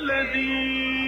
الذي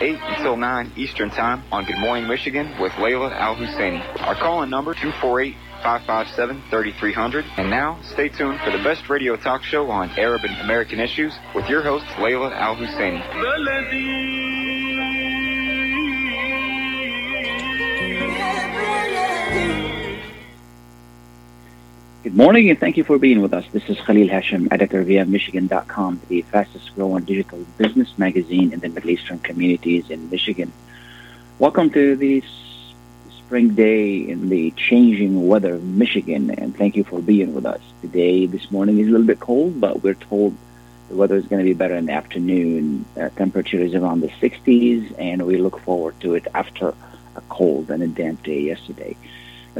8 until 9 Eastern Time on Good Morning Michigan with Layla Al Husseini. Our call in number 248 557 3300. And now, stay tuned for the best radio talk show on Arab and American issues with your host, Layla Al Husseini. Good morning and thank you for being with us. This is Khalil Hashim, editor via Michigan.com, the fastest growing digital business magazine in the Middle Eastern communities in Michigan. Welcome to this spring day in the changing weather of Michigan and thank you for being with us. Today, this morning is a little bit cold, but we're told the weather is going to be better in the afternoon. Uh, temperature is around the 60s and we look forward to it after a cold and a damp day yesterday.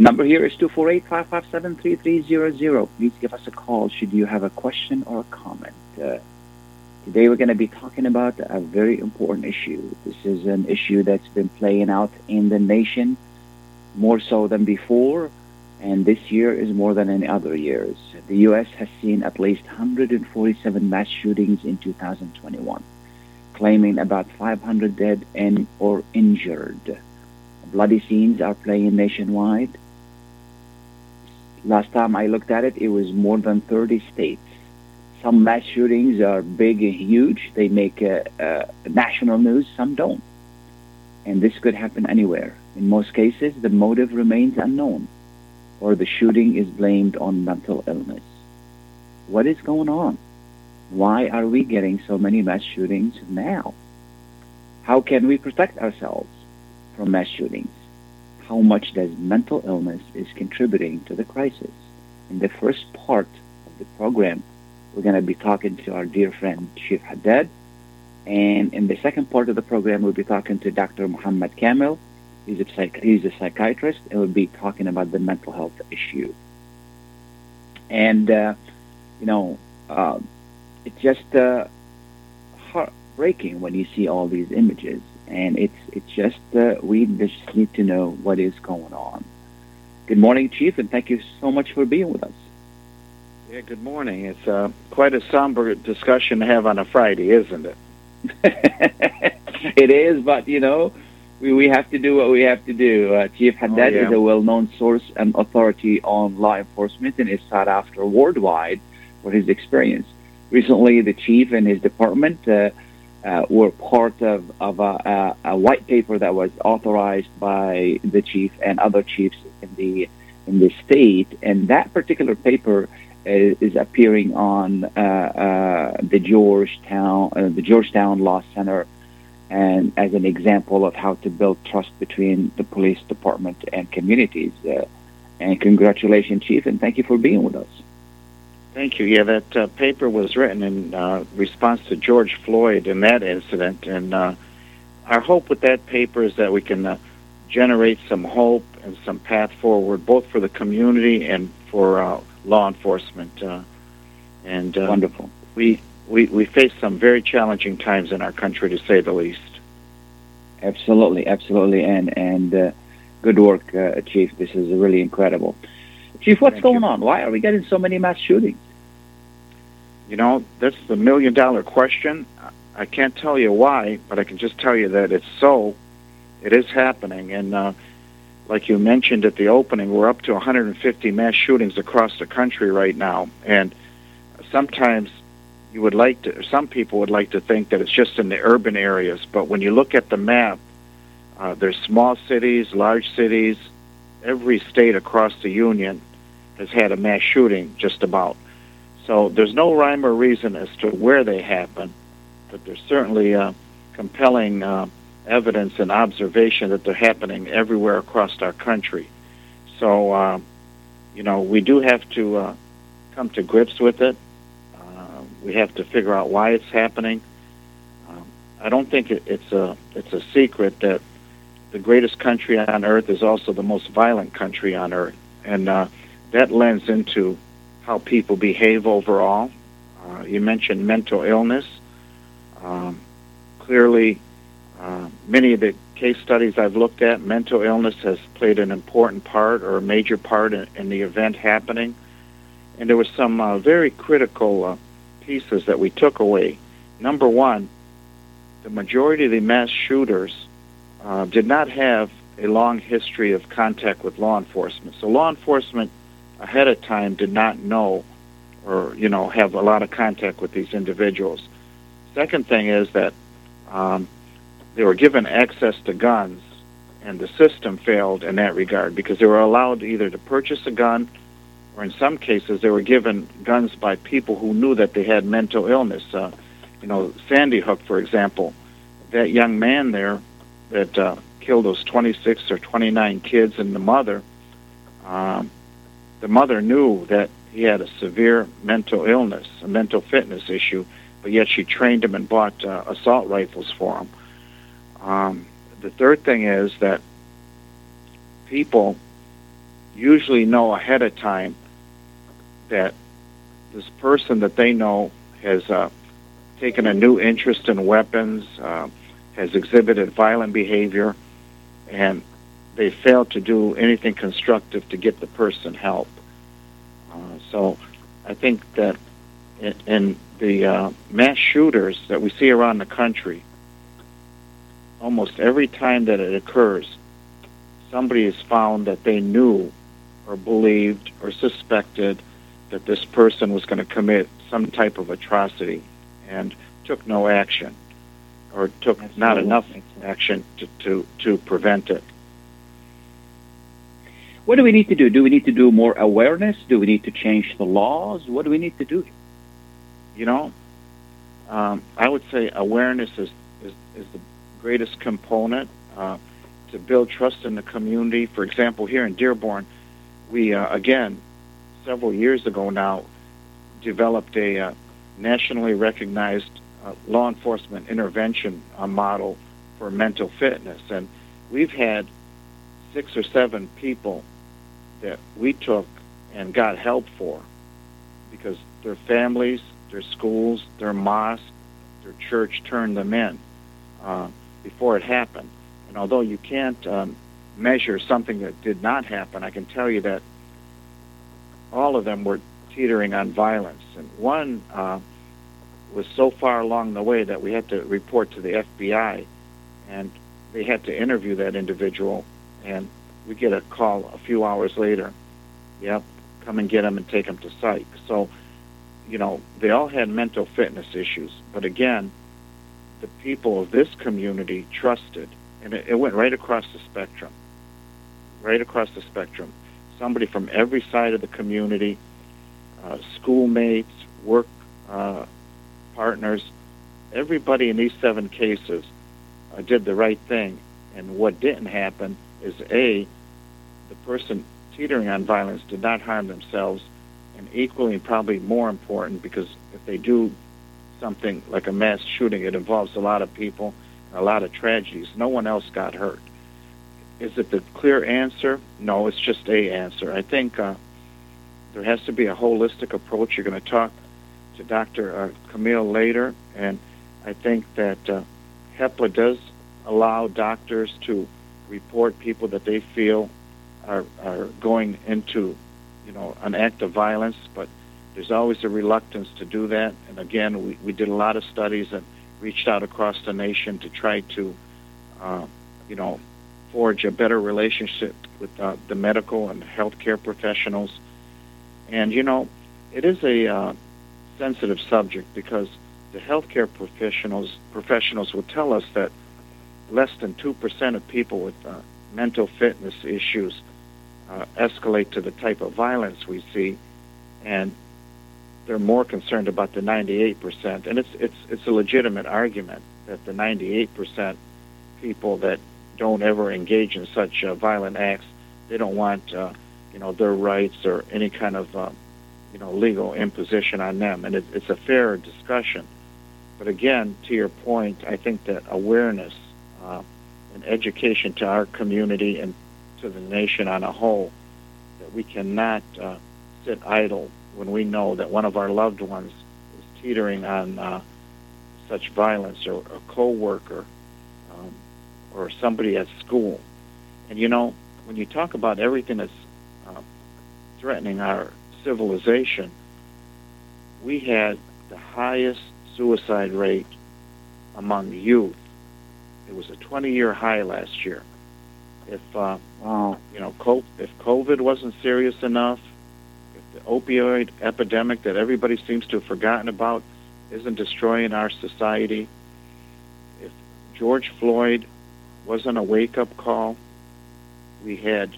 The number here is 248-557-3300. Please give us a call should you have a question or a comment. Uh, today we're going to be talking about a very important issue. This is an issue that's been playing out in the nation more so than before, and this year is more than any other years. The U.S. has seen at least 147 mass shootings in 2021, claiming about 500 dead and or injured. Bloody scenes are playing nationwide. Last time I looked at it, it was more than 30 states. Some mass shootings are big and huge. They make uh, uh, national news. Some don't. And this could happen anywhere. In most cases, the motive remains unknown, or the shooting is blamed on mental illness. What is going on? Why are we getting so many mass shootings now? How can we protect ourselves from mass shootings? How much does mental illness is contributing to the crisis? In the first part of the program, we're going to be talking to our dear friend Chief Haddad. And in the second part of the program, we'll be talking to Dr. Muhammad Kamil. He's a, psych- he's a psychiatrist, and we'll be talking about the mental health issue. And, uh, you know, uh, it's just uh, heartbreaking when you see all these images. And it's, it's just, uh, we just need to know what is going on. Good morning, Chief, and thank you so much for being with us. Yeah, good morning. It's uh, quite a somber discussion to have on a Friday, isn't it? it is, but you know, we, we have to do what we have to do. Uh, Chief Haddad Oh, yeah. is a well-known source and authority on law enforcement and is sought after worldwide for his experience. Recently, the chief and his department uh, uh, were part of, of a, a, a white paper that was authorized by the chief and other chiefs in the in the state, and that particular paper is, is appearing on uh, uh, the Georgetown uh, the Georgetown Law Center, and as an example of how to build trust between the police department and communities. Uh, and congratulations, Chief, and thank you for being with us. Thank you. Yeah, that uh, paper was written in uh, response to George Floyd and that incident. And uh, our hope with that paper is that we can uh, generate some hope and some path forward, both for the community and for uh, law enforcement. Uh, and uh, Wonderful. we, we we face some very challenging times in our country, to say the least. Absolutely, absolutely, and and uh, good work, uh, Chief. This is really incredible. Chief, what's Thank going you. on? Why are we getting so many mass shootings? You know, that's the million dollar question. I can't tell you why, but I can just tell you that it's so. It is happening. And uh, like you mentioned at the opening, we're up to 150 mass shootings across the country right now. And sometimes you would like to, some people would like to think that it's just in the urban areas. But when you look at the map, uh, there's small cities, large cities. Every state across the union has had a mass shooting, just about. So there's no rhyme or reason as to where they happen, but there's certainly uh, compelling uh, evidence and observation that they're happening everywhere across our country. So, uh, you know, we do have to uh, come to grips with it. Uh, we have to figure out why it's happening. Um, I don't think it, it's a it's a secret that the greatest country on earth is also the most violent country on earth, and uh, that lends into how people behave overall. Uh, you mentioned mental illness. Um, clearly, uh, many of the case studies I've looked at, mental illness has played an important part or a major part in, in the event happening. And there were some uh, very critical uh, pieces that we took away. Number one, the majority of the mass shooters uh, did not have a long history of contact with law enforcement. So law enforcement ahead of time did not know or, you know, have a lot of contact with these individuals. Second thing is that um, they were given access to guns, and the system failed in that regard because they were allowed either to purchase a gun, or in some cases they were given guns by people who knew that they had mental illness. Uh, you know, Sandy Hook, for example, that young man there that uh, killed those 26 or 29 kids and the mother. Um, the mother knew that he had a severe mental illness, a mental fitness issue, but yet she trained him and bought uh, assault rifles for him. Um, the third thing is that people usually know ahead of time that this person that they know has uh, taken a new interest in weapons, uh, has exhibited violent behavior, and they fail to do anything constructive to get the person help. Uh, so I think that in, in the uh, mass shooters that we see around the country, almost every time that it occurs, somebody is found that they knew or believed or suspected that this person was going to commit some type of atrocity and took no action or took Absolutely. not enough action to, to, to prevent it. What do we need to do? Do we need to do more awareness? Do we need to change the laws? What do we need to do? You know, um, I would say awareness is, is, is the greatest component uh, to build trust in the community. For example, here in Dearborn, we, uh, again, several years ago now, developed a uh, nationally recognized uh, law enforcement intervention uh, model for mental fitness. And we've had six or seven people that we took and got help for because their families, their schools, their mosque, their church turned them in uh, before it happened. And although you can't um, measure something that did not happen, I can tell you that all of them were teetering on violence. And one uh, was so far along the way that we had to report to the FBI, and they had to interview that individual. And we get a call a few hours later. Yep, come and get them and take them to psych. So, you know, they all had mental fitness issues. But again, the people of this community trusted, and it, it went right across the spectrum. Right across the spectrum. Somebody from every side of the community, uh, schoolmates, work uh, partners, everybody in these seven cases uh, did the right thing. And what didn't happen is A, the person teetering on violence did not harm themselves, and equally and probably more important, because if they do something like a mass shooting, it involves a lot of people and a lot of tragedies. No one else got hurt. Is it the clear answer? No, it's just a answer. I think uh, there has to be a holistic approach. You're going to talk to Dr. Uh, Kamil later, and I think that uh, does allow doctors to report people that they feel are, are going into, you know, an act of violence, but there's always a reluctance to do that. And again, we, we did a lot of studies and reached out across the nation to try to, uh, you know, forge a better relationship with uh, the medical and healthcare professionals. And, you know, it is a uh, sensitive subject because the healthcare professionals professionals will tell us that less than 2% of people with uh, mental fitness issues uh, escalate to the type of violence we see, and they're more concerned about the 98%. And it's it's it's a legitimate argument that the 98% people that don't ever engage in such uh, violent acts, they don't want, uh, you know, their rights or any kind of, uh, you know, legal imposition on them. And it, it's a fair discussion. But again, to your point, I think that awareness uh, and education to our community and to the nation on a whole, that we cannot uh, sit idle when we know that one of our loved ones is teetering on uh, such violence or a co-worker um, or somebody at school. And you know, when you talk about everything that's uh, threatening our civilization, we had the highest suicide rate among youth. It was a 20-year high last year. If uh, wow. you know, if COVID wasn't serious enough, if the opioid epidemic that everybody seems to have forgotten about isn't destroying our society, if George Floyd wasn't a wake-up call, we had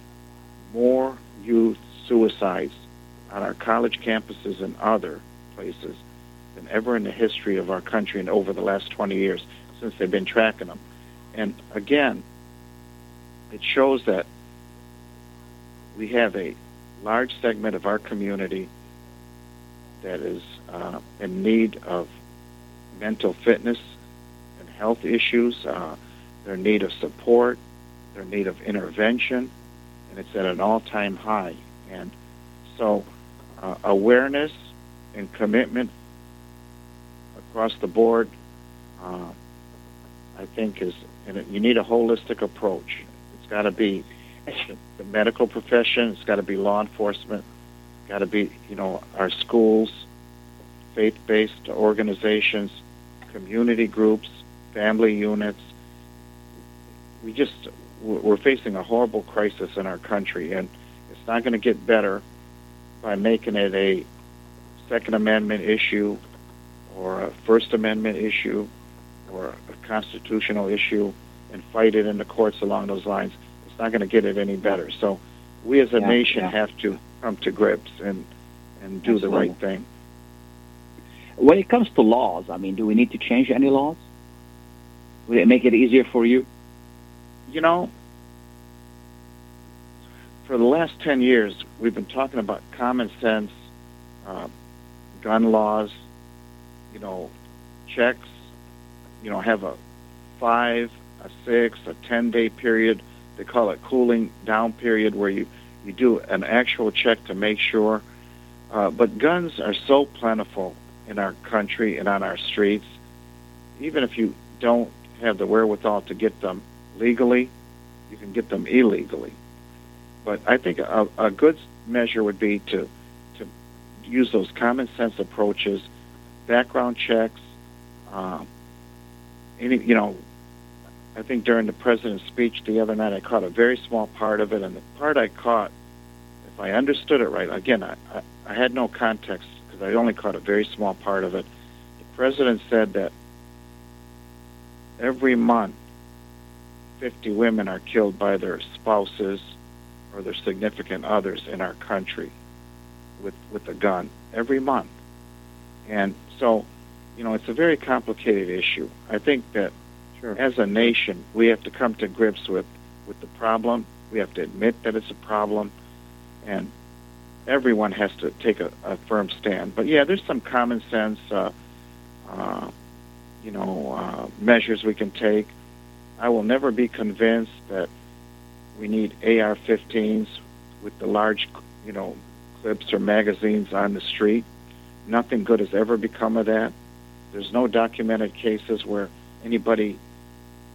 more youth suicides on our college campuses and other places than ever in the history of our country and over the last 20 years since they've been tracking them. And again, it shows that we have a large segment of our community that is uh, in need of mental fitness and health issues. Uh, they're in need of support. They're in need of intervention, and it's at an all-time high. And so, uh, awareness and commitment across the board, uh, I think, is and you need a holistic approach. Got to be the medical profession. It's got to be law enforcement. Got to be, you know, our schools, faith-based organizations, community groups, family units. We just we're facing a horrible crisis in our country, and it's not going to get better by making it a Second Amendment issue or a First Amendment issue or a constitutional issue and fight it in the courts along those lines. Not going to get it any better. So we as a yeah, nation yeah. have to come to grips and and do Absolutely. the right thing. When it comes to laws, I mean, do we need to change any laws? Would it make it easier for you? You know, for the last 10 years, we've been talking about common sense, uh, gun laws, you know, checks, you know, have a five, a six, a 10 day period. They call it cooling down period where you, you do an actual check to make sure. Uh, but guns are so plentiful in our country and on our streets. Even if you don't have the wherewithal to get them legally, you can get them illegally. But I think a, a good measure would be to to use those common sense approaches, background checks, um, any, you know, I think during the president's speech the other night, I caught a very small part of it, and the part I caught, if I understood it right, again, I, I, I had no context because I only caught a very small part of it. The president said that every month, 50 women are killed by their spouses or their significant others in our country with with a gun every month, and so you know, it's a very complicated issue. I think that sure. as a nation, we have to come to grips with, with the problem. We have to admit that it's a problem, and everyone has to take a, a firm stand. But yeah, there's some common sense, uh, uh, you know, uh, measures we can take. I will never be convinced that we need AR-15s with the large, you know, clips or magazines on the street. Nothing good has ever become of that. There's no documented cases where anybody,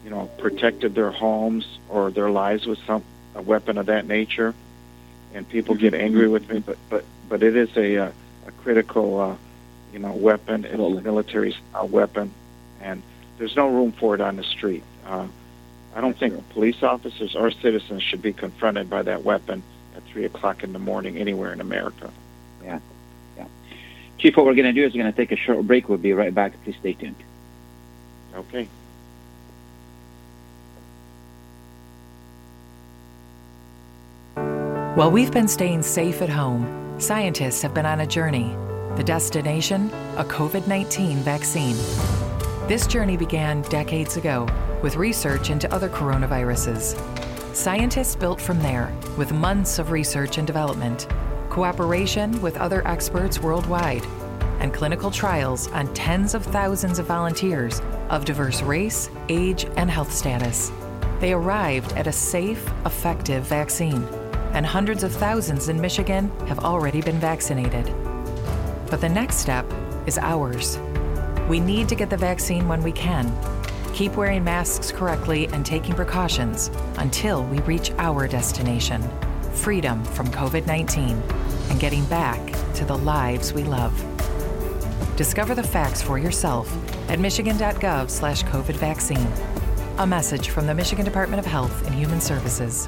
you know, protected their homes or their lives with some a weapon of that nature. And people get mm-hmm. angry with me, but but but it is a a, a critical, uh, you know, weapon. It's a military style weapon, and there's no room for it on the street. Uh, I don't think police officers or citizens should be confronted by that weapon at three o'clock in the morning anywhere in America. Yeah. Chief, what we're going to do is we're going to take a short break. We'll be right back. Please stay tuned. Okay. While we've been staying safe at home, scientists have been on a journey. The destination? A COVID 19 vaccine. This journey began decades ago with research into other coronaviruses. Scientists built from there with months of research and development, cooperation with other experts worldwide, and clinical trials on tens of thousands of volunteers of diverse race, age, and health status. They arrived at a safe, effective vaccine, and hundreds of thousands in Michigan have already been vaccinated. But the next step is ours. We need to get the vaccine when we can. Keep wearing masks correctly and taking precautions until we reach our destination freedom from COVID 19 and getting back to the lives we love. Discover the facts for yourself at michigan.gov slash COVID vaccine. A message from the Michigan Department of Health and Human Services.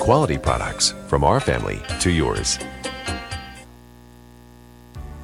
quality products from our family to yours.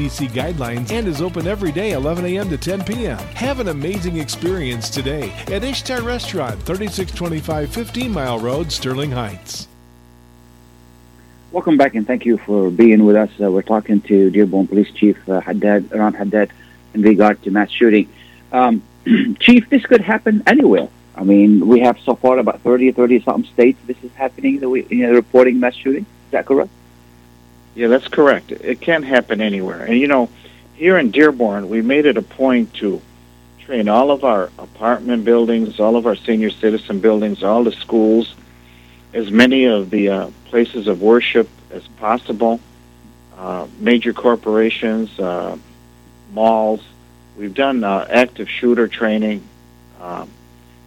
CDC guidelines and is open every day 11 a.m. to 10 p.m. Have an amazing experience today at Ishtar Restaurant, 3625 15 Mile Road, Sterling Heights. Welcome back and thank you for being with us. Uh, we're talking to Dearborn Police Chief uh, Haddad, Ron Haddad in regard to mass shooting. Um, Chief, this could happen anywhere. I mean, we have so far about 30, 30 something states this is happening, that we, you know, reporting mass shooting. Is that correct? Yeah, that's correct. It can happen anywhere. And you know, here in Dearborn, we made it a point to train all of our apartment buildings, all of our senior citizen buildings, all the schools, as many of the uh, places of worship as possible, uh, major corporations, uh, malls. We've done uh, active shooter training. Um,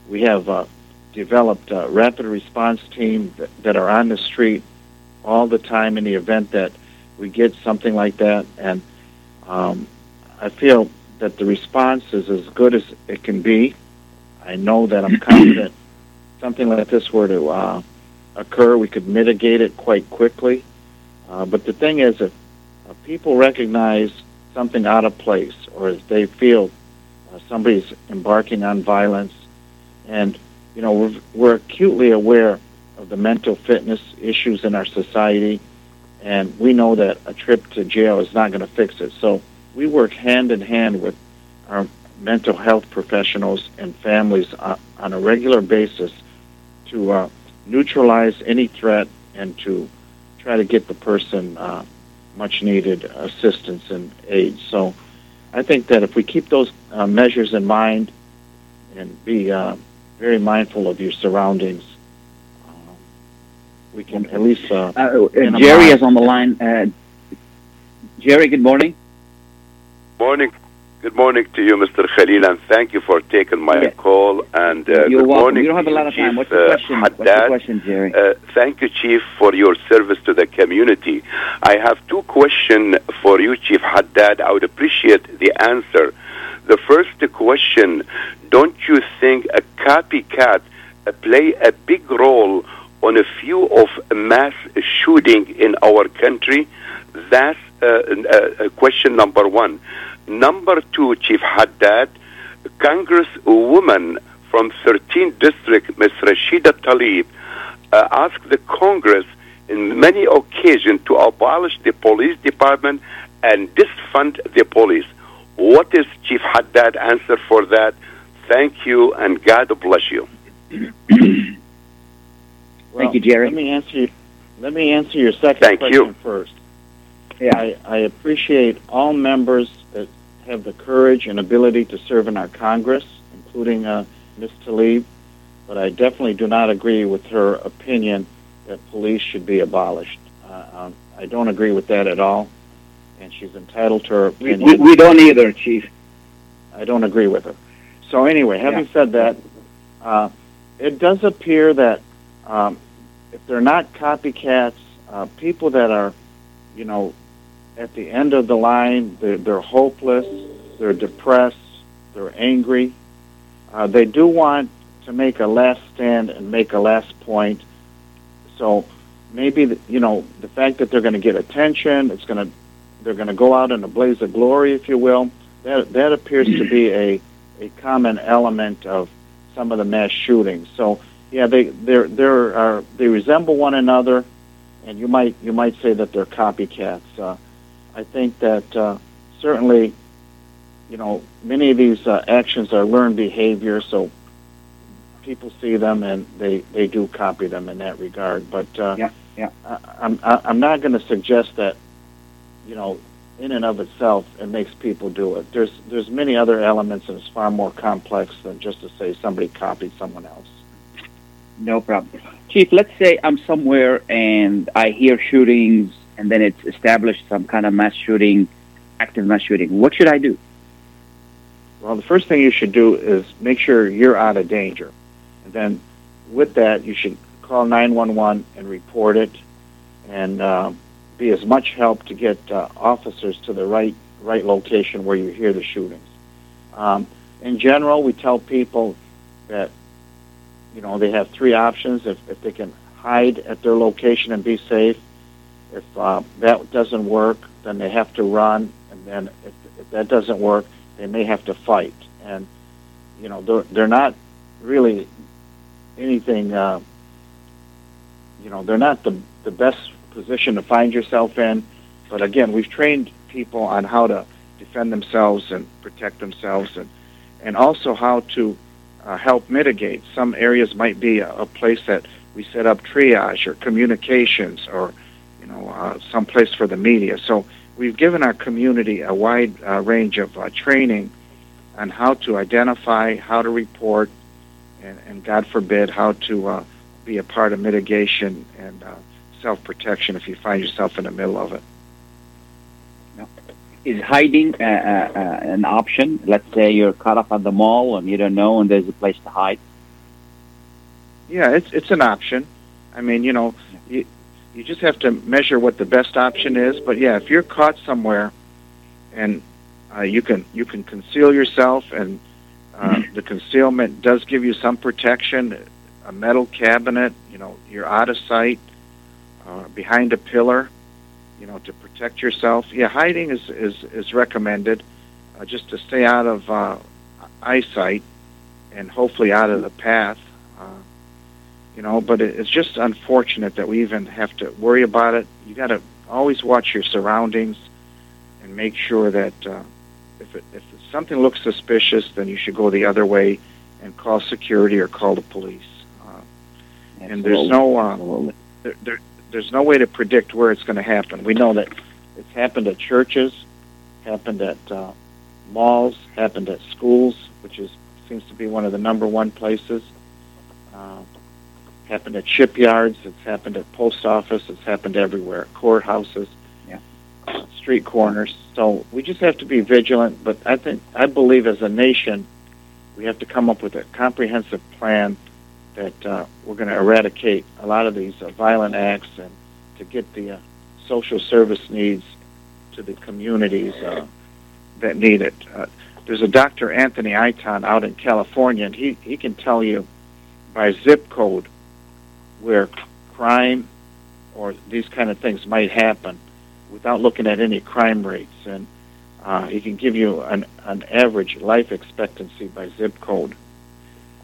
we have uh, developed rapid response team that, that are on the street all the time in the event that we get something like that. And um, I feel that the response is as good as it can be. I know that I'm confident something like this were to uh, occur, we could mitigate it quite quickly. Uh, but the thing is, if uh, people recognize something out of place or if they feel uh, somebody's embarking on violence, and you know we're, we're acutely aware of the mental fitness issues in our society, and we know that a trip to jail is not going to fix it. So we work hand in hand with our mental health professionals and families on, on a regular basis to uh, neutralize any threat and to try to get the person uh, much needed assistance and aid. So I think that if we keep those uh, measures in mind and be uh, very mindful of your surroundings, we can at least. Uh, uh, Jerry is on the line. Uh, Jerry, good morning. morning. Good morning to you, Mr. Khalil, and thank you for taking my Yeah. call. And uh, You're good welcome. morning You don't have a lot of time. Chief, What's the uh, question? What's the question, Jerry? Uh, thank you, Chief, for your service to the community. I have two questions for you, Chief Haddad. I would appreciate the answer. The first question Don't you think a copycat uh, play a big role on a few of mass shooting in our country? That's uh, uh, uh, question number one. Number two, Chief Haddad, Congresswoman from 13th District, Ms. Rashida Tlaib, uh, asked the Congress in many occasions to abolish the police department and disfund the police. What is Chief Haddad answer for that? Thank you and God bless you. Thank you, Jerry. Let me answer. You, let me answer your second Thank question you. first. Yeah. I, I appreciate all members that have the courage and ability to serve in our Congress, including uh, Ms. Tlaib, but I definitely do not agree with her opinion that police should be abolished. Uh, um, I don't agree with that at all, and she's entitled to her We, opinion. we, we don't either, Chief. I don't agree with her. So anyway, having said that, uh, it does appear that um, if they're not copycats, uh, people that are, you know, at the end of the line, they're, they're hopeless, they're depressed, they're angry. Uh, they do want to make a last stand and make a last point. So maybe the, you know the fact that they're going to get attention, it's going to they're going to go out in a blaze of glory, if you will. That that appears to be a a common element of some of the mass shootings. So yeah, they they're they're are they resemble one another, and you might you might say that they're copycats. Uh, I think that uh, certainly, you know, many of these uh, actions are learned behavior, so people see them and they they do copy them in that regard. But uh, Yeah, yeah. I, I'm I, I'm not going to suggest that, you know, in and of itself it makes people do it. There's there's many other elements and it's far more complex than just to say somebody copied someone else. No problem. Chief, let's say I'm somewhere and I hear shootings and then it's established some kind of mass shooting, active mass shooting. What should I do? Well, the first thing you should do is make sure you're out of danger. And then with that, you should call 911 and report it and uh, be as much help to get uh, officers to the right right location where you hear the shootings. Um, in general, we tell people that you know they have three options if, if they can hide at their location and be safe. If uh, that doesn't work, then they have to run, and then if, if that doesn't work, they may have to fight. And you know they're they're not really anything. Uh, you know they're not the the best position to find yourself in. But again, we've trained people on how to defend themselves and protect themselves, and and also how to uh, help mitigate. Some areas might be a, a place that we set up triage or communications or you know uh, some place for the media. So we've given our community a wide uh, range of uh, training on how to identify, how to report, and, and God forbid, how to uh, be a part of mitigation and uh, self-protection if you find yourself in the middle of it. Is hiding uh, uh, uh, an option? Let's say you're caught up at the mall and you don't know and there's a place to hide. Yeah, it's it's an option. I mean, you know, you you just have to measure what the best option is. But yeah, if you're caught somewhere, and uh, you can you can conceal yourself, and uh, the concealment does give you some protection. A metal cabinet, you know, you're out of sight, uh, behind a pillar, you know, to protect yourself. Yeah, hiding is is is recommended, uh, just to stay out of uh, eyesight, and hopefully out of the path. Uh, you know but it, it's just unfortunate that we even have to worry about it you got to always watch your surroundings and make sure that uh, if it, if something looks suspicious then you should go the other way and call security or call the police uh, and there's no uh, there, there, there's no way to predict where it's going to happen we know that it's happened at churches happened at uh, malls happened at schools which is seems to be one of the number one places uh, happened at shipyards. It's happened at post office. It's happened everywhere. Courthouses. Yeah. Street corners. So we just have to be vigilant. But I think I believe as a nation, we have to come up with a comprehensive plan that uh, we're going to eradicate a lot of these uh, violent acts and to get the uh, social service needs to the communities uh, that need it. Uh, there's a Dr. Anthony Iton out in California, and he, he can tell you by zip code where crime or these kind of things might happen without looking at any crime rates. And uh, he can give you an, an average life expectancy by zip code.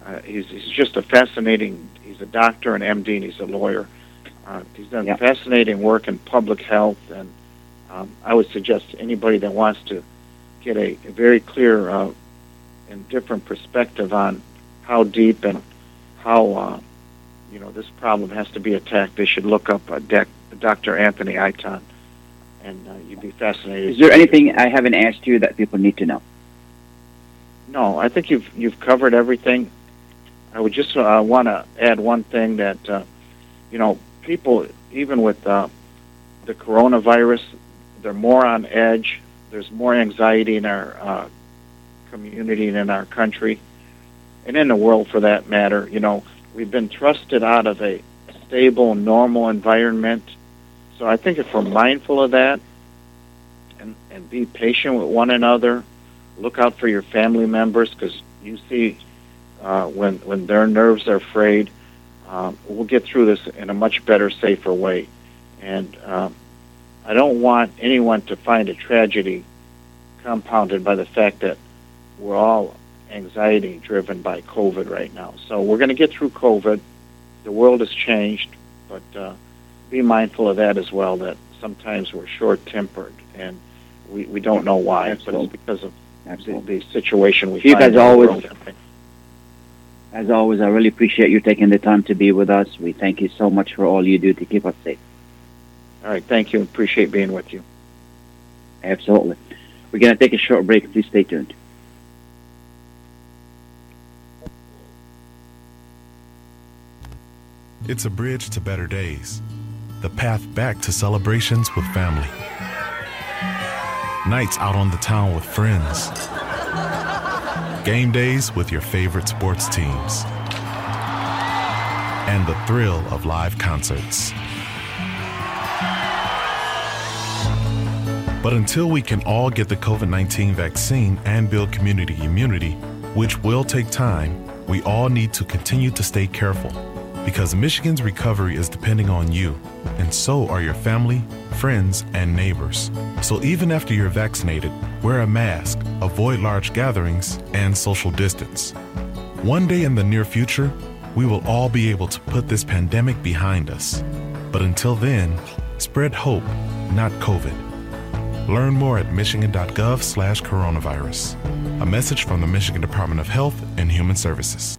Uh, he's, he's just a fascinating, he's a doctor, an MD, and he's a lawyer. Uh, he's done Yeah. fascinating work in public health, and um, I would suggest to anybody that wants to get a, a very clear uh, and different perspective on how deep and how uh, you know this problem has to be attacked, they should look up uh, Dec- Dr. Anthony Iton, and uh, you'd be fascinated. Is there anything I haven't asked you that people need to know? No, I think you've you've covered everything. I would just uh, want to add one thing that uh, you know people even with uh, the coronavirus, they're more on edge. There's more anxiety in our uh, community and in our country, and in the world for that matter. You know, we've been thrusted out of a stable, normal environment. So I think if we're mindful of that and, and be patient with one another, look out for your family members because you see uh, when when their nerves are frayed, um, we'll get through this in a much better, safer way. And um, I don't want anyone to find a tragedy compounded by the fact that we're all anxiety driven by COVID right now. So we're going to get through COVID. The world has changed, but uh, be mindful of that as well. That sometimes we're short tempered and we, we don't know why, Absolutely. but it's because of Absolutely. the, the situation we Chief, find as in the always- world. As always, I really appreciate you taking the time to be with us. We thank you so much for all you do to keep us safe. All right, thank you. Appreciate being with you. Absolutely. We're going to take a short break. Please stay tuned. It's a bridge to better days, the path back to celebrations with family, nights out on the town with friends, game days with your favorite sports teams, and the thrill of live concerts. But until we can all get the COVID 19 vaccine and build community immunity, which will take time, we all need to continue to stay careful because Michigan's recovery is depending on you, and so are your family, friends, and neighbors. So even after you're vaccinated, wear a mask, avoid large gatherings, and social distance. One day in the near future, we will all be able to put this pandemic behind us. But until then, spread hope, not COVID. Learn more at michigan.gov slash coronavirus. A message from the Michigan Department of Health and Human Services.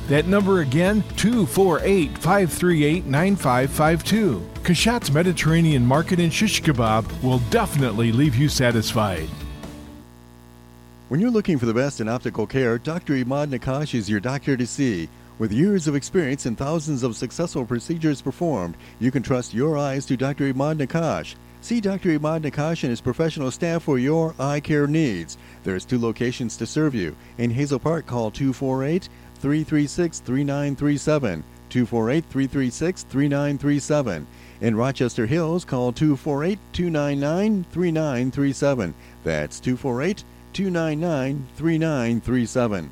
That number again, 248 538 9552. Kashat's Mediterranean Market in Shish Kebab will definitely leave you satisfied. When you're looking for the best in optical care, Dr. Imad Nakash is your doctor to see. With years of experience and thousands of successful procedures performed, you can trust your eyes to Dr. Imad Nakash. See Dr. Imad Nakash and his professional staff for your eye care needs. There's two locations to serve you. In Hazel Park, call 248 336 3937. 248 336 3937. In Rochester Hills, call 248 299 3937. That's 248 299 3937.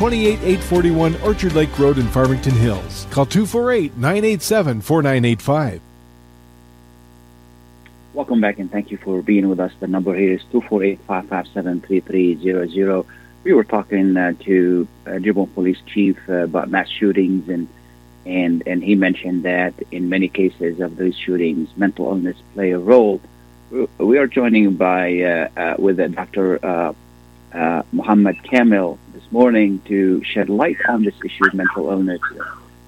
28841 Orchard Lake Road in Farmington Hills. Call 248 987 4985. Welcome back and thank you for being with us. The number here is 248-557-3300. We were talking uh, to uh, Dearborn Police Chief uh, about mass shootings and and and he mentioned that in many cases of these shootings, mental illness play a role. We are joining by uh, uh, with uh, Dr. Uh, uh, Muhammad Kamil morning to shed light on this issue of mental illness.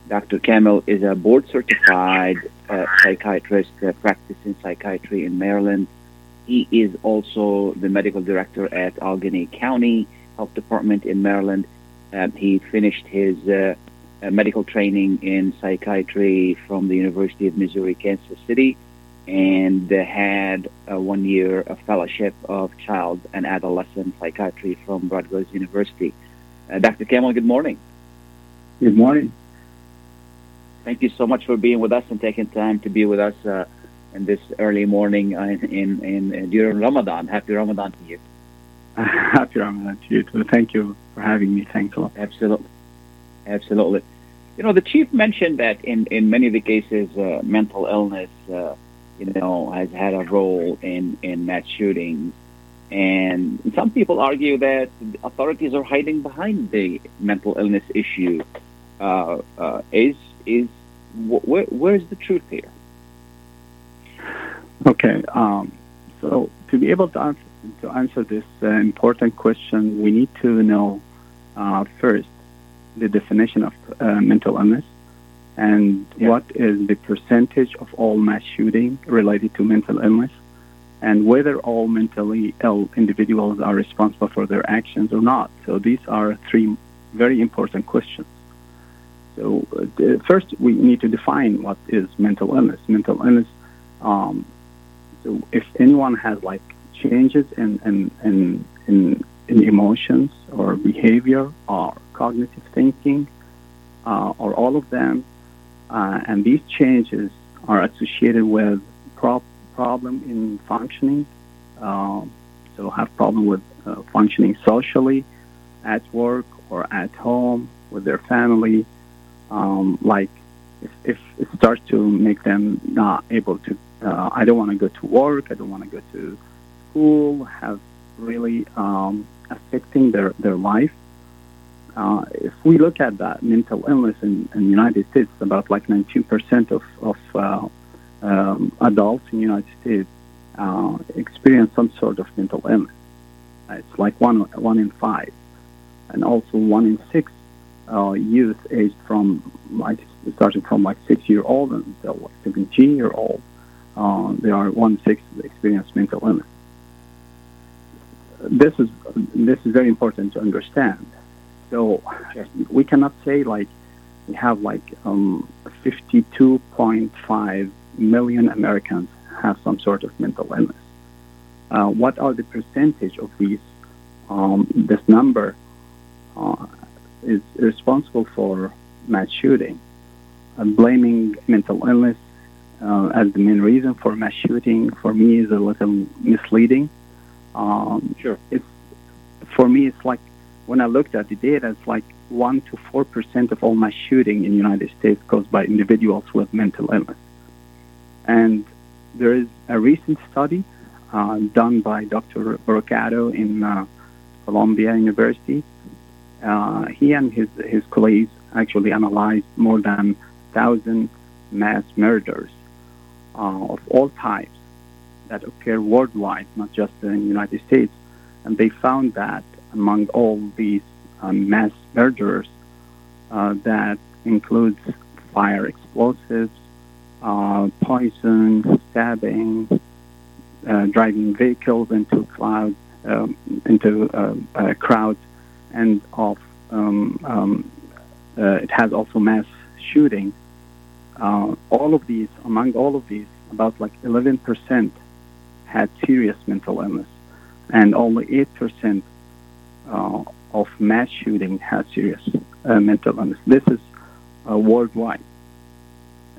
Dr. Kamil is a board certified uh, psychiatrist uh, practicing psychiatry in Maryland. He is also the medical director at Allegany County Health Department in Maryland. Um, he finished his uh, uh, medical training in psychiatry from the University of Missouri Kansas City and uh, had a one year fellowship of child and adolescent psychiatry from Rutgers University. Uh, Dr. Kamil, good morning. Good morning. Thank you so much for being with us and taking time to be with us uh, in this early morning uh, in, in, in, in during Ramadan. Happy Ramadan to you. Happy Ramadan to you too. Thank you for having me. Thanks a lot. Absolutely. Absolutely. You know, the chief mentioned that in, in many of the cases, uh, mental illness, uh, you know, has had a role in, in mass shootings. And some people argue that authorities are hiding behind the mental illness issue. Uh, uh, is is wh- where, where's the truth here? Okay, um, so to be able to answer, to answer this uh, important question, we need to know uh, first the definition of uh, mental illness and Yeah. what is the percentage of all mass shooting related to mental illness and whether all mentally ill individuals are responsible for their actions or not. So these are three very important questions. So uh, first, we need to define what is mental illness. Mental illness. Um, so if anyone has like changes in in in, in, in emotions or behavior or cognitive thinking uh, or all of them, uh, and these changes are associated with prob- problem in functioning. Um, so have problem with uh, functioning socially, at work or at home with their family. Um, like if, if it starts to make them not able to, uh, I don't want to go to work, I don't want to go to school, have really um, affecting their, their life. Uh, if we look at that mental illness in, in the United States, about like 19% of, of uh, um, adults in the United States uh, experience some sort of mental illness. Uh, It's like one, one in five. And also one in six uh, youth aged from like starting from like six year old until like 17 year old, uh, they are one sixth experience mental illness. This is this is very important to understand. So we cannot say like we have like um, 52.5 million Americans have some sort of mental illness. Uh, what are the percentage of these? Um, this number uh, is responsible for mass shooting. Uh, blaming mental illness uh, as the main reason for mass shooting for me is a little misleading. Um, Sure. It's for me. It's like when I looked at the data, it's like one to four percent of all mass shooting in the United States caused by individuals with mental illness. And there is a recent study uh, done by Dr. Brucato in uh, Columbia University. Uh, he and his, his colleagues actually analyzed more than thousand mass murders uh, of all types that occur worldwide, not just in the United States. And they found that among all these um, mass murderers, uh, that includes fire explosives, uh, poison, stabbing, uh, driving vehicles into clouds, um, into uh, uh, crowds, and of um, um, it has also mass shooting. All of these, among all of these, about like 11% had serious mental illness, and only 8% uh, of mass shooting has serious mental illness. This is worldwide.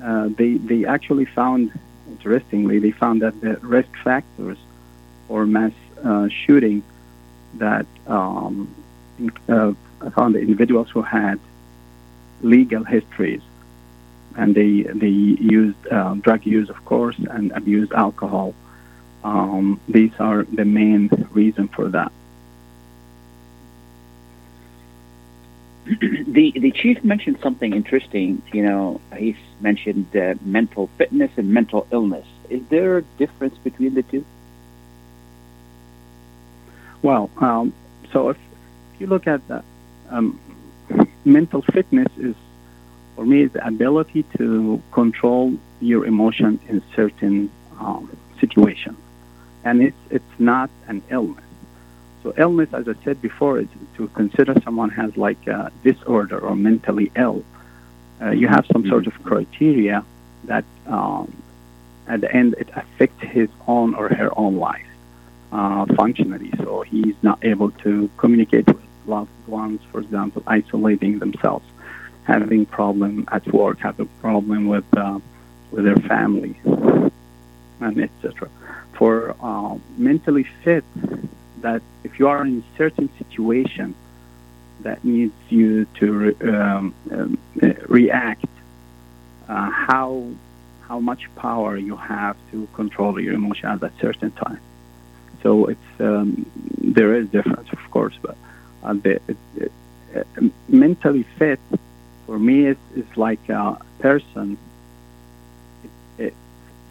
Uh, they they actually found, interestingly, they found that the risk factors for mass uh, shooting that um, uh, found the individuals who had legal histories and they they used uh, drug use, of course, and abused alcohol. Um, these are the main reason for that. The the chief mentioned something interesting. You know, he mentioned uh, mental fitness and mental illness. Is there a difference between the two? Well, um, so if, if you look at that, um, mental fitness is, for me, the ability to control your emotion in certain um, situations, and it's it's not an illness. So illness, as I said before, is to consider someone has like a disorder or mentally ill. Uh, you have some sort of criteria that um, at the end it affects his own or her own life uh, functionally. So he's not able to communicate with loved ones, for example, isolating themselves, having problem at work, having problem with uh, with their family, and etc. For uh, mentally fit, that if you are in a certain situation that needs you to re- um, um, react, uh, how how much power you have to control your emotion at a certain time. So it's um, there is difference, of course, but uh, the, it, it, uh, mentally fit for me is, is like a person. It,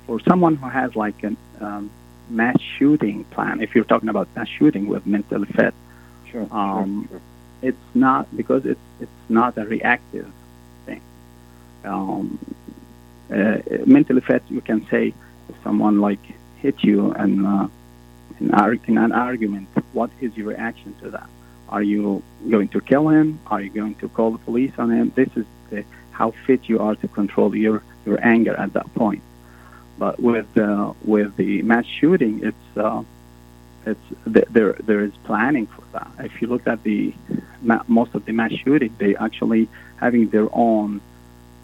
for someone who has like an um, mass shooting plan, if you're talking about mass shooting with mentally fit, sure, um, sure, sure. it's not because it's it's not a reactive thing. Um, uh, mentally fit, you can say if someone like hit you and uh, in, arg- in an argument, what is your reaction to that? Are you going to kill him? Are you going to call the police on him? This is the, how fit you are to control your, your anger at that point. But with uh, with the mass shooting, it's uh, it's th- there there is planning for that. If you look at the most of the mass shooting, they actually having their own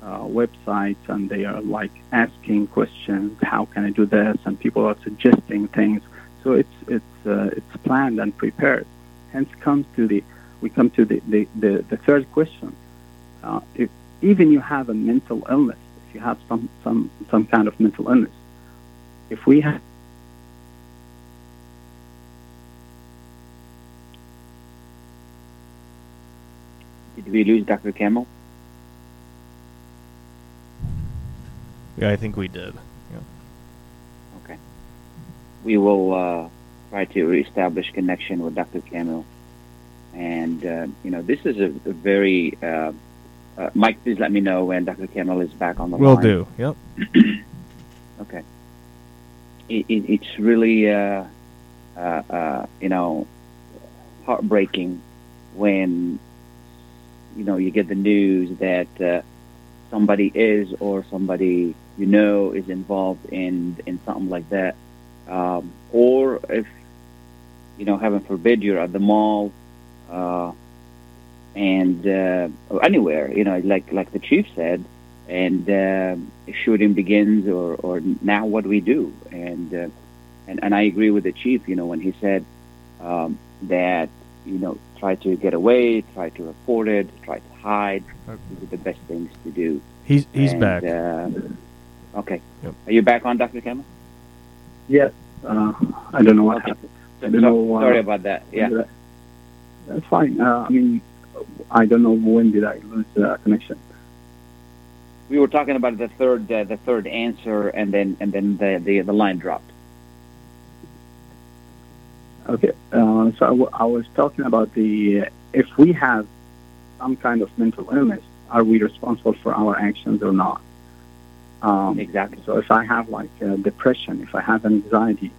uh, websites and they are like asking questions. How can I do this? And people are suggesting things. So it's it's uh, it's planned and prepared. Hence comes to the we come to the the, the, the third question. Uh, if even you have a mental illness, you have some some some kind of mental illness, if we have Did we lose Dr. Kamil? Yeah, I think we did. Yeah. Okay. We will uh, try to reestablish connection with Dr. Kamil. And, uh, you know, this is a, a very. Uh, uh, Mike, please let me know when Dr. Kamil is back on the Will line. Will do. Yep. Okay. It, it, it's really, uh, uh, uh, you know, heartbreaking when, you know, you get the news that uh, somebody is or somebody you know is involved in in something like that, um, or if, you know, heaven forbid, you're at the mall, uh, and uh, or anywhere, you know, like like the chief said, and uh, shooting begins, or or now what do we do? And uh, and and I agree with the chief, you know, when he said um, that you know try to get away, try to report it, try to hide. These are the best things to do. He's he's And, back. Uh, okay, Yep. are you back on, Dr. Kamil? yes, uh, I don't know what Okay. happened. So- I don't know, uh, sorry about that. Yeah. That's fine. Uh, I mean, I don't know when did I lose the connection. we were talking about the third uh, the third answer, and then and then the the, the line dropped. Okay, uh, so I, w- I was talking about the if we have some kind of mental illness, are we responsible for our actions or not? Um, Exactly. So if I have like uh, depression, if I have an anxiety,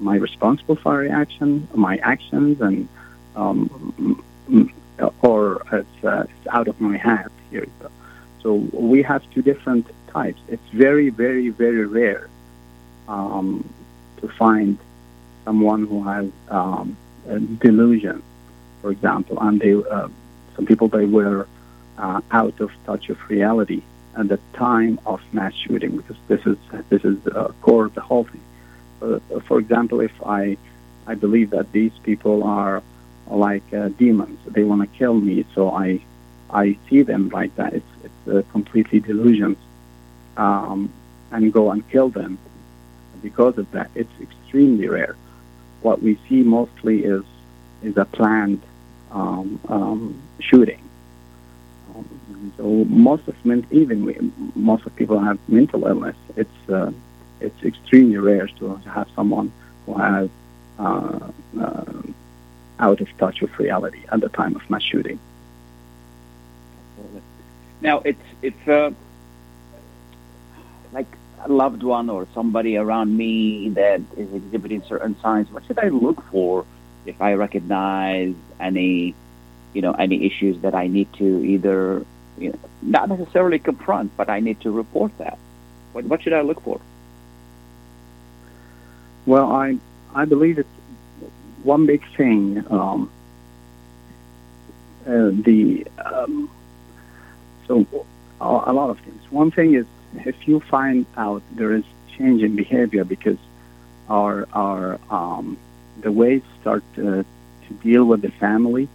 am I responsible for my reaction, my actions, and um, or it's, uh, it's out of my hands? Here. So we have two different types. It's very, very, very rare um, to find someone who has um, delusion, for example, and they, uh, some people they were uh, out of touch of reality at the time of mass shooting because this is this is the core of the whole thing. Uh, for example, if I I believe that these people are like uh, demons, they want to kill me, so I I see them like that. It's it's uh, completely delusions, um, and go and kill them. Because of that, it's extremely rare. What we see mostly is is a planned um, um, shooting. Um, so most of men, even we, most of people have mental illness. It's uh, it's extremely rare to have someone who has uh, uh, out of touch with reality at the time of mass shooting. Now it's it's uh, like a loved one or somebody around me that is exhibiting certain signs. What should I look for if I recognize any, you know, any issues that I need to either, you know, not necessarily confront, but I need to report that. What what should I look for? Well, I I believe it's one big thing. Um, uh, the um, so a lot of things. One thing is if you find out there is change in behavior because our our um, the ways start to, to deal with the family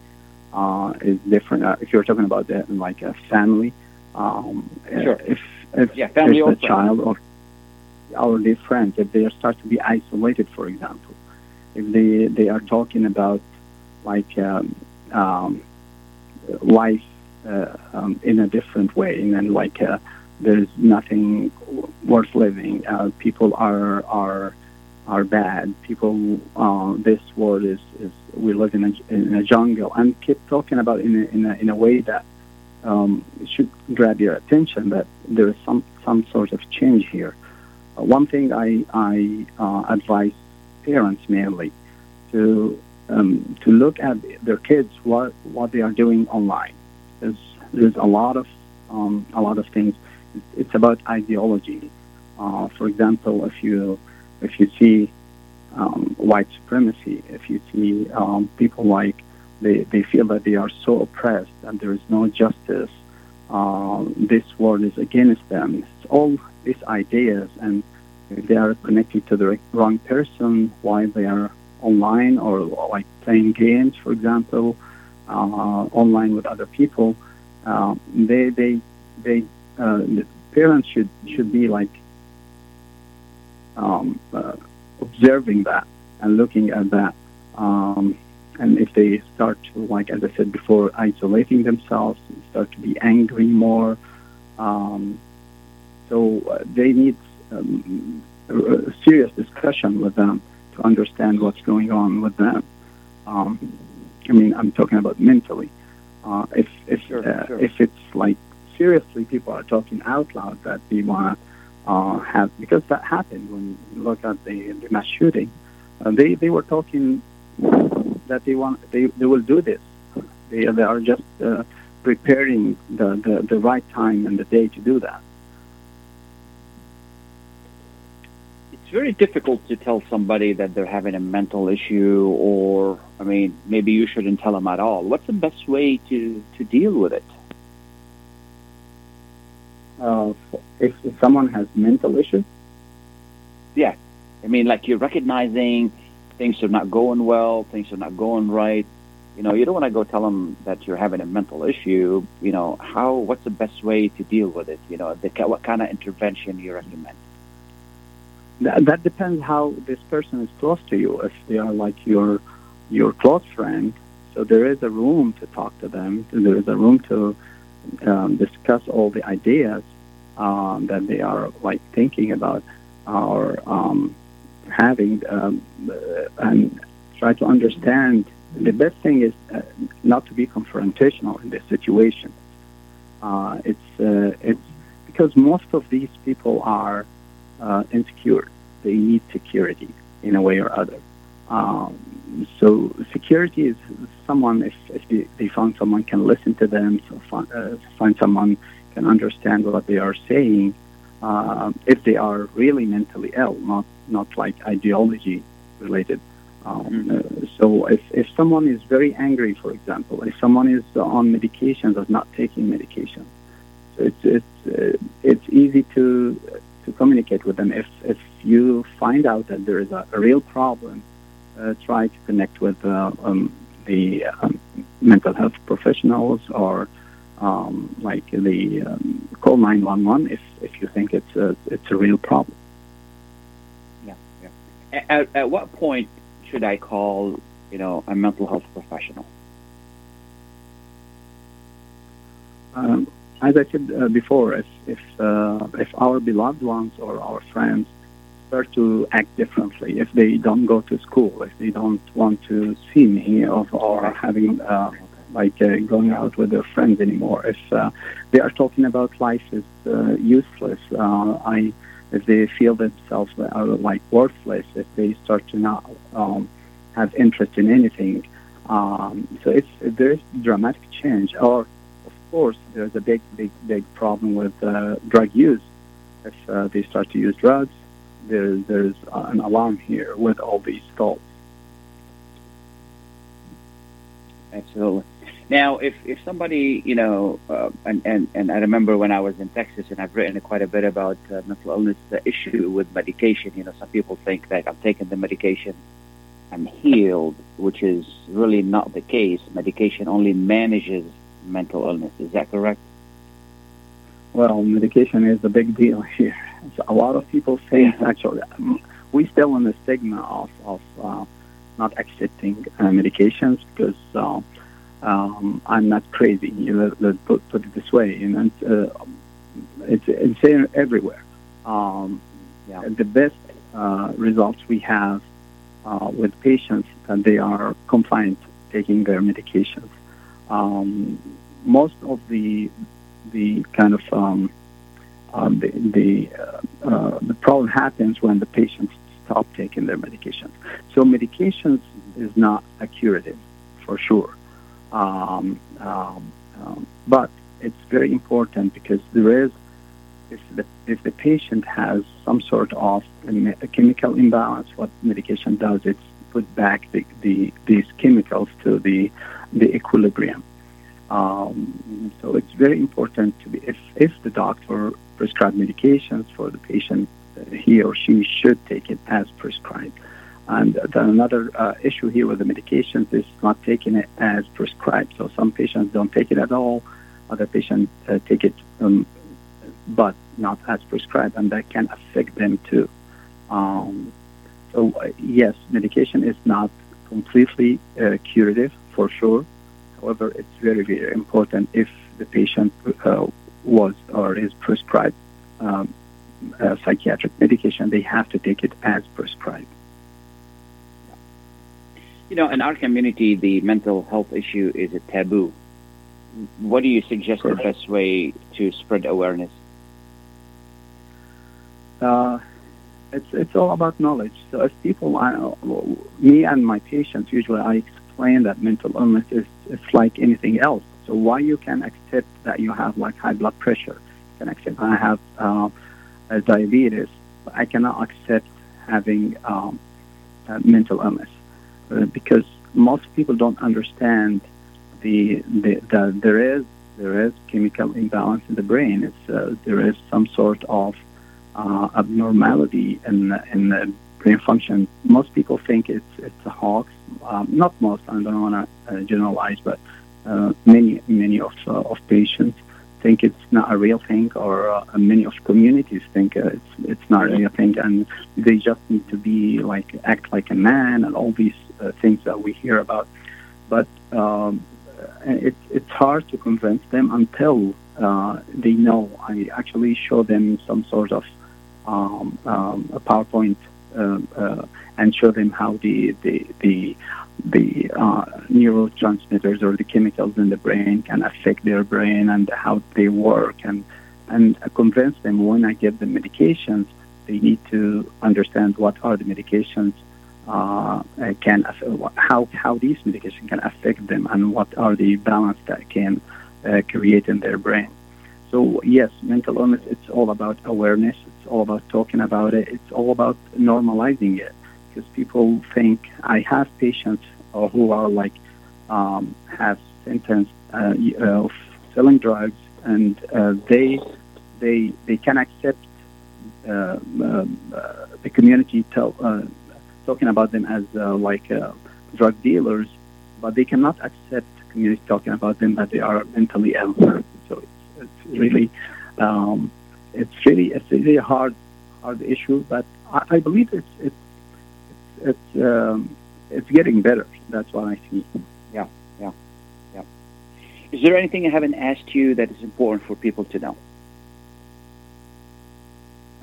uh, is different. Uh, if you're talking about that like a family, um, sure. if if, yeah, family or a child or or their friends, if they start to be isolated, for example, if they they are talking about like um, um, life uh, um, in a different way, and then like uh, there's nothing worth living. Uh, people are are are bad. People, uh, this world is, is we live in a, in a jungle, and keep talking about in a, in a, in a way that um, should grab your attention that there is some some sort of change here. Uh, one thing I I uh, advise parents mainly to um, to look at their kids what what they are doing online. There's there's a lot of um, a lot of things. It's, about ideology. Uh, for example, if you if you see um, white supremacy, if you see um, people like they, they feel that they are so oppressed and there is no justice, uh, this world is against them. It's all these ideas, and they are connected to the wrong person while they are online or like playing games, for example, uh, online with other people. Uh, they they they uh, parents should should be like um, uh, observing that and looking at that. Um, and if they start to, like as I said before, isolating themselves, start to be angry more, um, so uh, they need um, a serious discussion with them to understand what's going on with them. Um, I mean, I'm talking about mentally. Uh, if if Sure, uh, sure. if it's like seriously, people are talking out loud that they want to uh, have because that happened when you look at the, the mass shooting. Uh, they they were talking that they want they, they will do this. They they are just uh, preparing the, the the right time and the day to do that. It's very difficult to tell somebody that they're having a mental issue, or I mean, maybe you shouldn't tell them at all. What's the best way to to deal with it? Uh, if, if someone has mental issues, Yeah, I mean, like you're recognizing things are not going well, things are not going right. You know, you don't want to go tell them that you're having a mental issue. You know, how? What's the best way to deal with it? You know, the, what kind of intervention you recommend? That, depends how this person is close to you. If they are like your your close friend, so there is a room to talk to them. There is a room to um, discuss all the ideas um, that they are like thinking about or um, having, um, and try to understand. The best thing is uh, not to be confrontational in this situation. Uh, it's uh, it's because most of these people are uh, insecure. They need security in a way or other. Um, so security is someone if, if they, they find someone can listen to them, so find, uh, find someone can understand what they are saying uh, if they are really mentally ill, not not like ideology related. Um, uh, so if, if someone is very angry, for example, if someone is on medications or not taking medication, so it's it's uh, it's easy to to communicate with them. If if you find out that there is a, a real problem, uh, try to connect with uh, um, the um, mental health professionals or um, like the um, call 911 if, if you think it's a, it's a real problem. Yeah, yeah. At, at what point should I call, you know, a mental health professional? Um, as I said uh, before, if if uh, if our beloved ones or our friends start to act differently, if they don't go to school, if they don't want to see me, or, or having uh, like uh, going out with their friends anymore, if uh, they are talking about life is uh, useless, I if they feel themselves are like worthless, if they start to not um, have interest in anything, um, so it's there is dramatic change. Or course, there's a big, big, big problem with uh, drug use. If uh, they start to use drugs, there, there's an alarm here with all these thoughts. Absolutely. Now, if, if somebody, you know, uh, and, and, and I remember when I was in Texas and I've written quite a bit about uh, mental illness uh, issue with medication, you know, some people think that I'm taking the medication, I'm healed, which is really not the case. Medication only manages mental illness. Is that correct? Well, medication is a big deal here. So a lot of people say actually we still in the stigma of of uh, not accepting uh, medications because uh, um, I'm not crazy. You know, let's put, put it this way, and uh, it's it's everywhere. Um, yeah. The best uh, results we have uh, with patients that they are compliant taking their medications. Um, most of the the kind of um, um, the the, uh, uh, the problem happens when the patients stop taking their medications. So medications is not a curative, for sure, um, um, um, but it's very important because there is if the if the patient has some sort of a chemical imbalance, what medication does it put back the, the these chemicals to the the equilibrium. Um, so it's very important to be if if the doctor prescribed medications for the patient, uh, he or she should take it as prescribed. And then another uh, issue here with the medications is not taking it as prescribed. So some patients don't take it at all. Other patients uh, take it, um, but not as prescribed, and that can affect them too. Um, so uh, yes, medication is not completely uh, curative for sure. However, it's very, very important if the patient uh, was or is prescribed um, psychiatric medication, they have to take it as prescribed. You know, in our community, the mental health issue is a taboo. What do you suggest Correct. the best way to spread awareness? Uh, it's it's all about knowledge. So as people, I, me and my patients, usually I explain that mental illness is it's like anything else. So why you can accept that you have like high blood pressure, you can accept I have uh, diabetes, but I cannot accept having um, mental illness uh, because most people don't understand the, the, the there is there is chemical imbalance in the brain. It's uh, there is some sort of uh, abnormality in in the brain function. Most people think it's it's a hoax. Um, not most. I don't want to uh, generalize, but uh, many many of uh, of patients think it's not a real thing, or uh, many of communities think uh, it's it's not a real thing, and they just need to be like act like a man and all these uh, things that we hear about. But um, it's it's hard to convince them until they know. I actually show them some sort of um, um, a PowerPoint and show them how the the the, the uh, neurotransmitters or the chemicals in the brain can affect their brain and how they work and and convince them when I give them medications they need to understand what are the medications uh, can how how these medications can affect them and what are the balance that can uh, create in their brain. So yes, mental illness. It's all about awareness. All about talking about it. It's all about normalizing it because people think I have patients uh, who are like um, have symptoms uh, of selling drugs, and uh, they they they can accept uh, uh, the community tell, uh, talking about them as uh, like uh, drug dealers, but they cannot accept community talking about them that they are mentally ill. So it's, it's really um, it's really it's really a hard hard issue, but I, I believe it's it's it's it's, um, it's getting better. That's what I see. Yeah, yeah, yeah. Is there anything I haven't asked you that is important for people to know?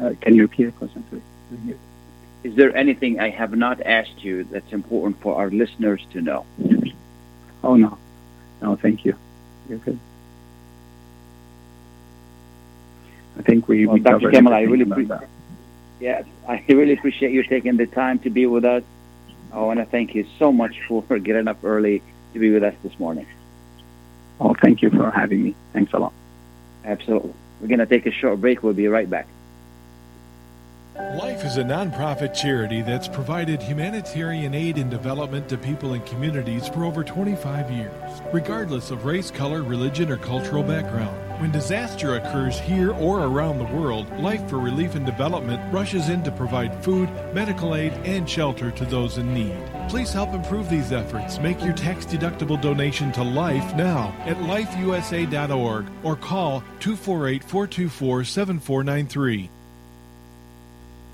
Uh, can you repeat the question, please? Is there anything I have not asked you that's important for our listeners to know? Oh no, no, thank you. You're good. I think we, Well, we Dr. covered Kamil, I really about pre- that. Yes, I really appreciate you taking the time to be with us. I want to thank you so much for getting up early to be with us this morning. Oh, thank you for having me. Thanks a lot. Absolutely. We're going to take a short break. We'll be right back. Life is a nonprofit charity that's provided humanitarian aid and development to people and communities for over 25 years, regardless of race, color, religion, or cultural background. When disaster occurs here or around the world, Life for Relief and Development rushes in to provide food, medical aid, and shelter to those in need. Please help improve these efforts. Make your tax deductible donation to Life now at lifeusa.org or call 248 424 7493.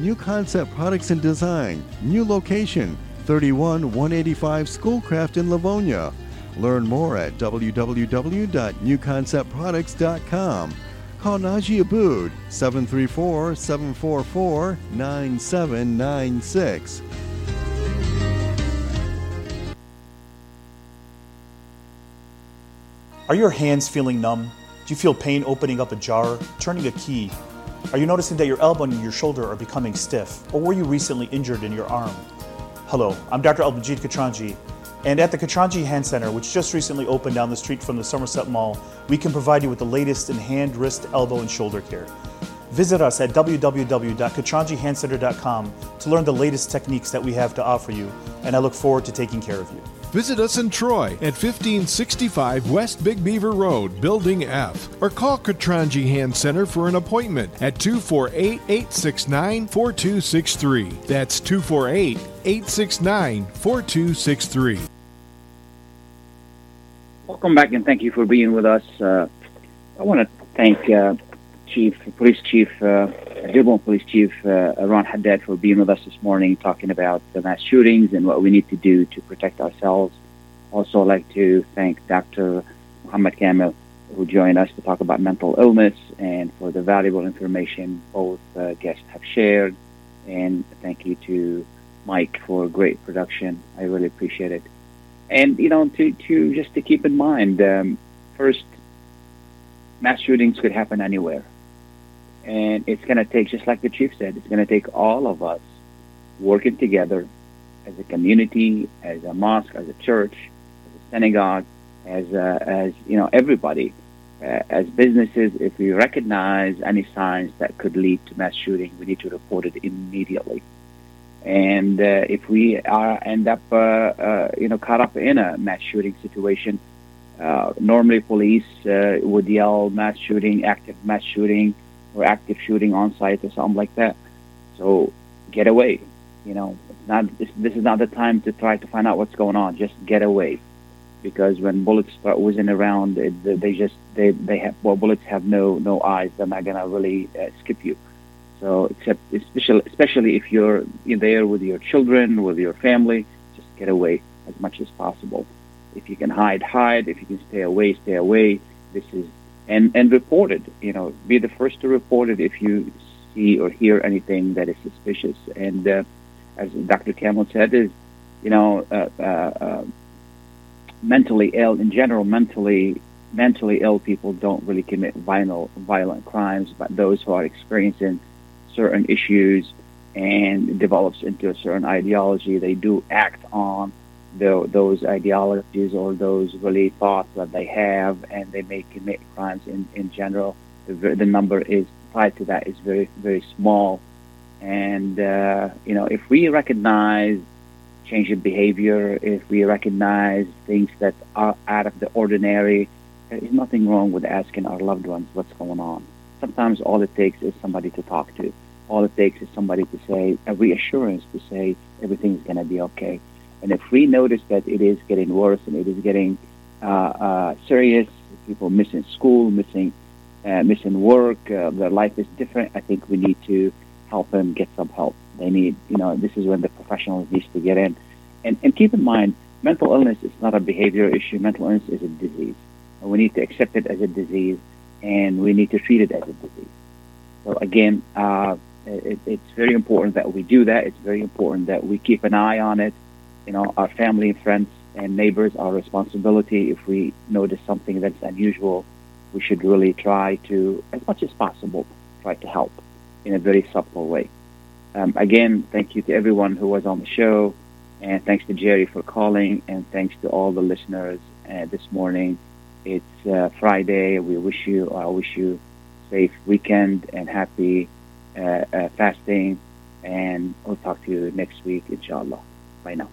New Concept Products and Design, new location, 31 185 Schoolcraft in Livonia. Learn more at www.newconceptproducts.com. Call Najee Abood 734 744 9796. Are your hands feeling numb? Do you feel pain opening up a jar, turning a key? Are you noticing that your elbow and your shoulder are becoming stiff? Or were you recently injured in your arm? Hello, I'm Dr. Albajit Katranji, and at the Katranji Hand Center, which just recently opened down the street from the Somerset Mall, we can provide you with the latest in hand, wrist, elbow, and shoulder care. Visit us at www.katranjihandcenter.com to learn the latest techniques that we have to offer you, and I look forward to taking care of you. Visit us in Troy at 1565 West Big Beaver Road, Building F, or call Katranji Hand Center for an appointment at 248 869 4263. That's 248 869 4263. Welcome back and thank you for being with us. Uh, I want to thank uh, Chief, Police Chief, uh, Dearborn Police Chief uh, Ron Haddad for being with us this morning, talking about the mass shootings and what we need to do to protect ourselves. Also, I'd like to thank Dr. Muhammad Kamil, who joined us to talk about mental illness and for the valuable information both uh, guests have shared. And thank you to Mike for great production. I really appreciate it. And you know, to, to just to keep in mind, um, first mass shootings could happen anywhere. And it's going to take, just like the chief said, it's going to take all of us working together as a community, as a mosque, as a church, as a synagogue, as, uh, as you know, everybody. Uh, as businesses, if we recognize any signs that could lead to mass shooting, we need to report it immediately. And uh, if we are end up, uh, uh, you know, caught up in a mass shooting situation, uh, normally police would yell mass shooting, active mass shooting, or active shooting on site or something like that. So get away. You know, not this, is not the time to try to find out what's going on. Just get away, because when bullets start whizzing around, they just they they have well bullets have no no eyes. They're not gonna really uh, skip you. So except especially especially if you're in there with your children, with your family, just get away as much as possible. If you can hide, hide. If you can stay away, stay away. This is and and report it. You know, be the first to report it if you see or hear anything that is suspicious. And uh, as Dr. Kamil said, is you know, uh, uh, uh, mentally ill in general, mentally mentally ill people don't really commit violent violent crimes, but those who are experiencing certain issues and develops into a certain ideology, they do act on the, those ideologies or those really thoughts that they have, and they may commit crimes in, in general. The, the number is tied to that is very very small, and uh, you know if we recognize change in behavior, if we recognize things that are out of the ordinary, there is nothing wrong with asking our loved ones what's going on. Sometimes all it takes is somebody to talk to. All it takes is somebody to say a reassurance to say everything's going to be okay. And if we notice that it is getting worse and it is getting uh, uh, serious, people missing school, missing uh, missing work, uh, their life is different. I think we need to help them get some help. They need, you know, this is when the professionals needs to get in. And and keep in mind, mental illness is not a behavior issue. Mental illness is a disease. And we need to accept it as a disease, and we need to treat it as a disease. So again, uh, it, it's very important that we do that. It's very important that we keep an eye on it you know, our family, and friends, and neighbors, our responsibility. If we notice something that's unusual, we should really try to, as much as possible, try to help in a very subtle way. Um, again, thank you to everyone who was on the show, and thanks to Jerry for calling, and thanks to all the listeners uh, this morning. It's uh, Friday. We wish you, I wish you, safe weekend and happy uh, uh fasting, and we'll talk to you next week, inshallah. Bye now.